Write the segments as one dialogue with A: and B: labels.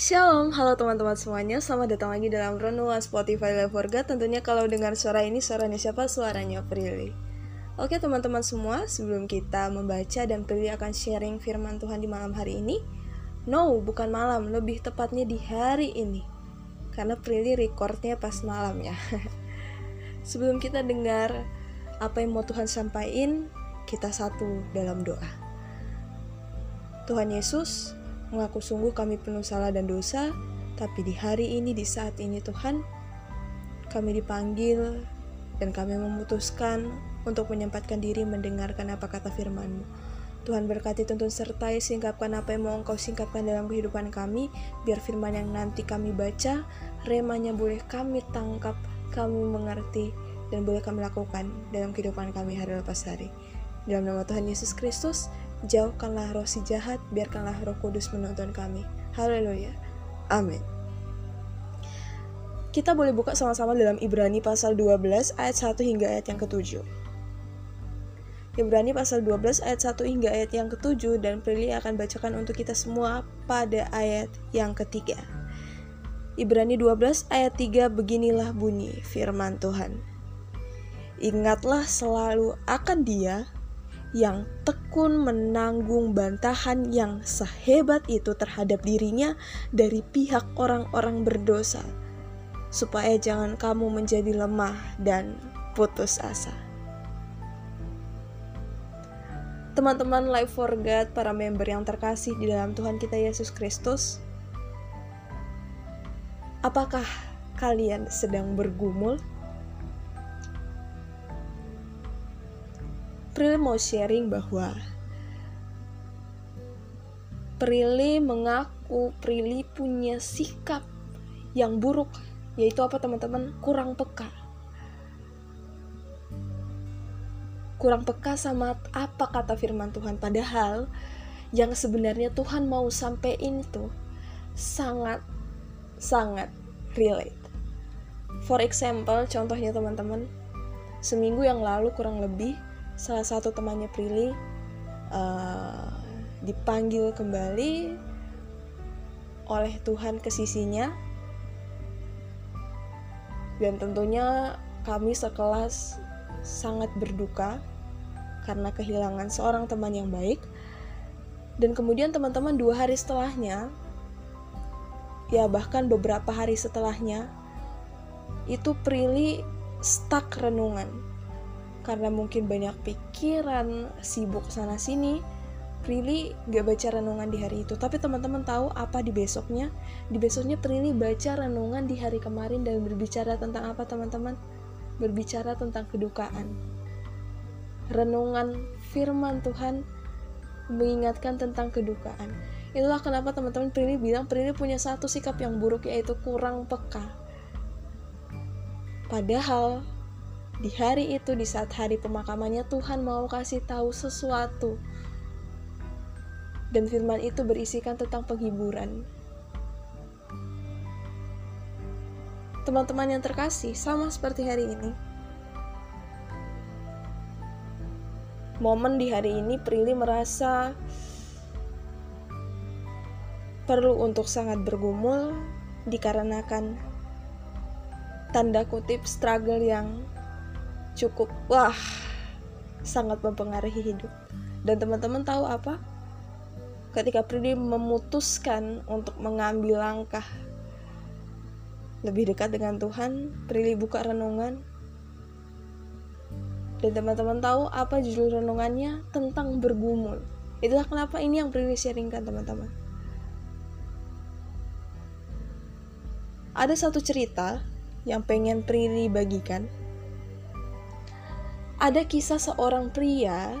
A: Shalom, halo teman-teman semuanya. Selamat datang lagi dalam Renungan Spotify Live Tentunya kalau dengar suara ini, suaranya siapa? Suaranya Prilly. Oke teman-teman semua, sebelum kita membaca dan Prilly akan sharing firman Tuhan di malam hari ini No, bukan malam, lebih tepatnya di hari ini. Karena Prilly recordnya pas malam ya. Sebelum kita dengar apa yang mau Tuhan sampaikan Kita satu dalam doa Tuhan Yesus, Mengaku sungguh kami penuh salah dan dosa, tapi di hari ini, di saat ini Tuhan, kami dipanggil dan kami memutuskan untuk menyempatkan diri mendengarkan apa kata firman-Mu. Tuhan berkati tuntun sertai singkapkan apa yang mau Engkau singkapkan dalam kehidupan kami, biar firman yang nanti kami baca, remanya boleh kami tangkap, kami mengerti, dan boleh kami lakukan dalam kehidupan kami hari lepas hari. Dalam nama Tuhan Yesus Kristus, Jauhkanlah roh si jahat, biarkanlah roh kudus menonton kami. Haleluya. Amin. Kita boleh buka sama-sama dalam Ibrani pasal 12 ayat 1 hingga ayat yang ketujuh. Ibrani pasal 12 ayat 1 hingga ayat yang ketujuh dan Prilly akan bacakan untuk kita semua pada ayat yang ketiga. Ibrani 12 ayat 3 beginilah bunyi firman Tuhan. Ingatlah selalu akan dia yang tekun menanggung bantahan yang sehebat itu terhadap dirinya dari pihak orang-orang berdosa, supaya jangan kamu menjadi lemah dan putus asa. Teman-teman Life for God, para member yang terkasih di dalam Tuhan kita Yesus Kristus, apakah kalian sedang bergumul? Prilly mau sharing bahwa Prilly mengaku Prilly punya sikap yang buruk, yaitu apa teman-teman? Kurang peka. Kurang peka sama apa kata firman Tuhan padahal yang sebenarnya Tuhan mau sampaikan itu sangat sangat relate. For example, contohnya teman-teman, seminggu yang lalu kurang lebih salah satu temannya Prilly uh, dipanggil kembali oleh Tuhan ke sisinya. Dan tentunya kami sekelas sangat berduka karena kehilangan seorang teman yang baik. Dan kemudian teman-teman dua hari setelahnya ya bahkan beberapa hari setelahnya itu Prilly stuck renungan karena mungkin banyak pikiran, sibuk sana sini, Prilly gak baca renungan di hari itu. Tapi teman-teman tahu apa di besoknya? Di besoknya Prilly baca renungan di hari kemarin dan berbicara tentang apa teman-teman? Berbicara tentang kedukaan. Renungan firman Tuhan mengingatkan tentang kedukaan. Itulah kenapa teman-teman Prilly bilang Prilly punya satu sikap yang buruk yaitu kurang peka. Padahal di hari itu, di saat hari pemakamannya, Tuhan mau kasih tahu sesuatu. Dan firman itu berisikan tentang penghiburan. Teman-teman yang terkasih, sama seperti hari ini. Momen di hari ini, Prilly merasa perlu untuk sangat bergumul dikarenakan tanda kutip struggle yang cukup wah sangat mempengaruhi hidup. Dan teman-teman tahu apa? Ketika Pridi memutuskan untuk mengambil langkah lebih dekat dengan Tuhan, Prili buka renungan. Dan teman-teman tahu apa judul renungannya? Tentang bergumul. Itulah kenapa ini yang Prili sharingkan teman-teman. Ada satu cerita yang pengen Prili bagikan ada kisah seorang pria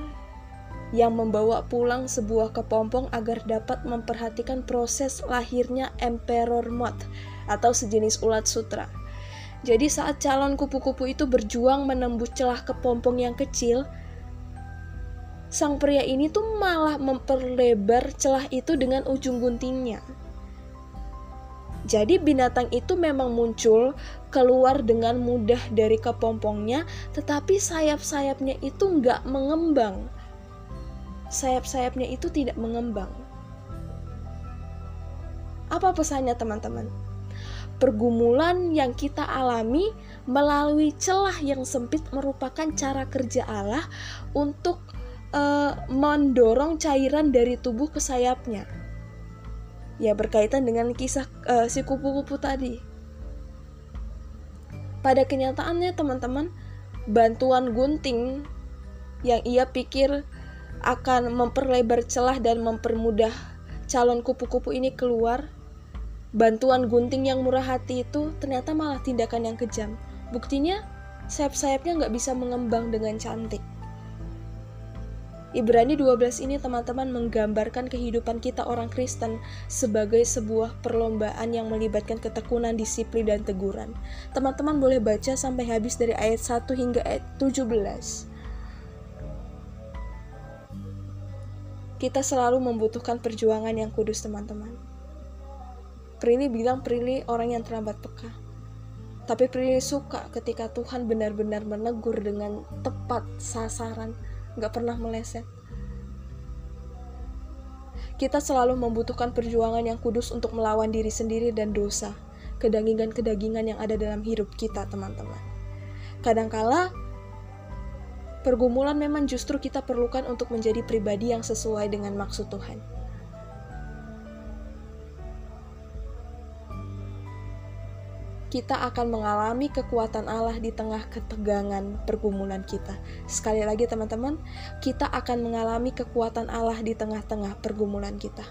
A: yang membawa pulang sebuah kepompong agar dapat memperhatikan proses lahirnya Emperor Moth atau sejenis ulat sutra. Jadi saat calon kupu-kupu itu berjuang menembus celah kepompong yang kecil, sang pria ini tuh malah memperlebar celah itu dengan ujung guntingnya. Jadi binatang itu memang muncul keluar dengan mudah dari kepompongnya, tetapi sayap-sayapnya itu nggak mengembang. sayap-sayapnya itu tidak mengembang. Apa pesannya teman-teman? Pergumulan yang kita alami melalui celah yang sempit merupakan cara kerja Allah untuk uh, mendorong cairan dari tubuh ke sayapnya. Ya berkaitan dengan kisah uh, si kupu-kupu tadi. Pada kenyataannya teman-teman, bantuan gunting yang ia pikir akan memperlebar celah dan mempermudah calon kupu-kupu ini keluar, bantuan gunting yang murah hati itu ternyata malah tindakan yang kejam. Buktinya, sayap-sayapnya nggak bisa mengembang dengan cantik. Ibrani 12 ini teman-teman menggambarkan kehidupan kita orang Kristen sebagai sebuah perlombaan yang melibatkan ketekunan, disiplin, dan teguran. Teman-teman boleh baca sampai habis dari ayat 1 hingga ayat 17. Kita selalu membutuhkan perjuangan yang kudus teman-teman. Prilly bilang Prilly orang yang terlambat peka. Tapi Prilly suka ketika Tuhan benar-benar menegur dengan tepat sasaran nggak pernah meleset. Kita selalu membutuhkan perjuangan yang kudus untuk melawan diri sendiri dan dosa, kedagingan-kedagingan yang ada dalam hidup kita, teman-teman. Kadangkala, pergumulan memang justru kita perlukan untuk menjadi pribadi yang sesuai dengan maksud Tuhan. Kita akan mengalami kekuatan Allah di tengah ketegangan pergumulan kita. Sekali lagi teman-teman, kita akan mengalami kekuatan Allah di tengah-tengah pergumulan kita.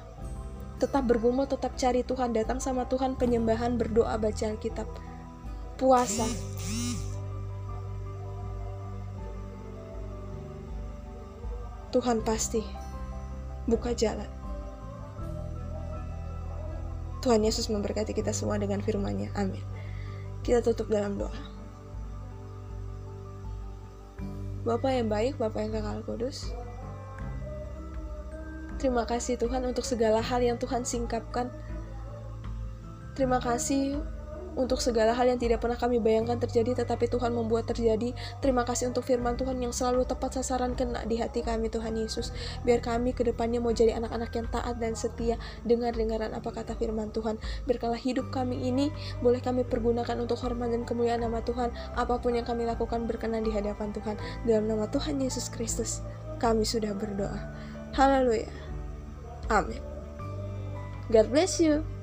A: Tetap bergumul, tetap cari Tuhan, datang sama Tuhan, penyembahan, berdoa, baca Alkitab, puasa. Tuhan pasti buka jalan. Tuhan Yesus memberkati kita semua dengan firman-Nya. Amin. Kita tutup dalam doa. Bapak yang baik, Bapak yang kekal kudus. Terima kasih Tuhan untuk segala hal yang Tuhan singkapkan. Terima kasih untuk segala hal yang tidak pernah kami bayangkan terjadi tetapi Tuhan membuat terjadi. Terima kasih untuk firman Tuhan yang selalu tepat sasaran kena di hati kami Tuhan Yesus. Biar kami ke depannya mau jadi anak-anak yang taat dan setia dengar-dengaran apa kata firman Tuhan. Biarkanlah hidup kami ini boleh kami pergunakan untuk hormat dan kemuliaan nama Tuhan. Apa pun yang kami lakukan berkenan di hadapan Tuhan. Dalam nama Tuhan Yesus Kristus kami sudah berdoa. Haleluya. Amin. God bless you.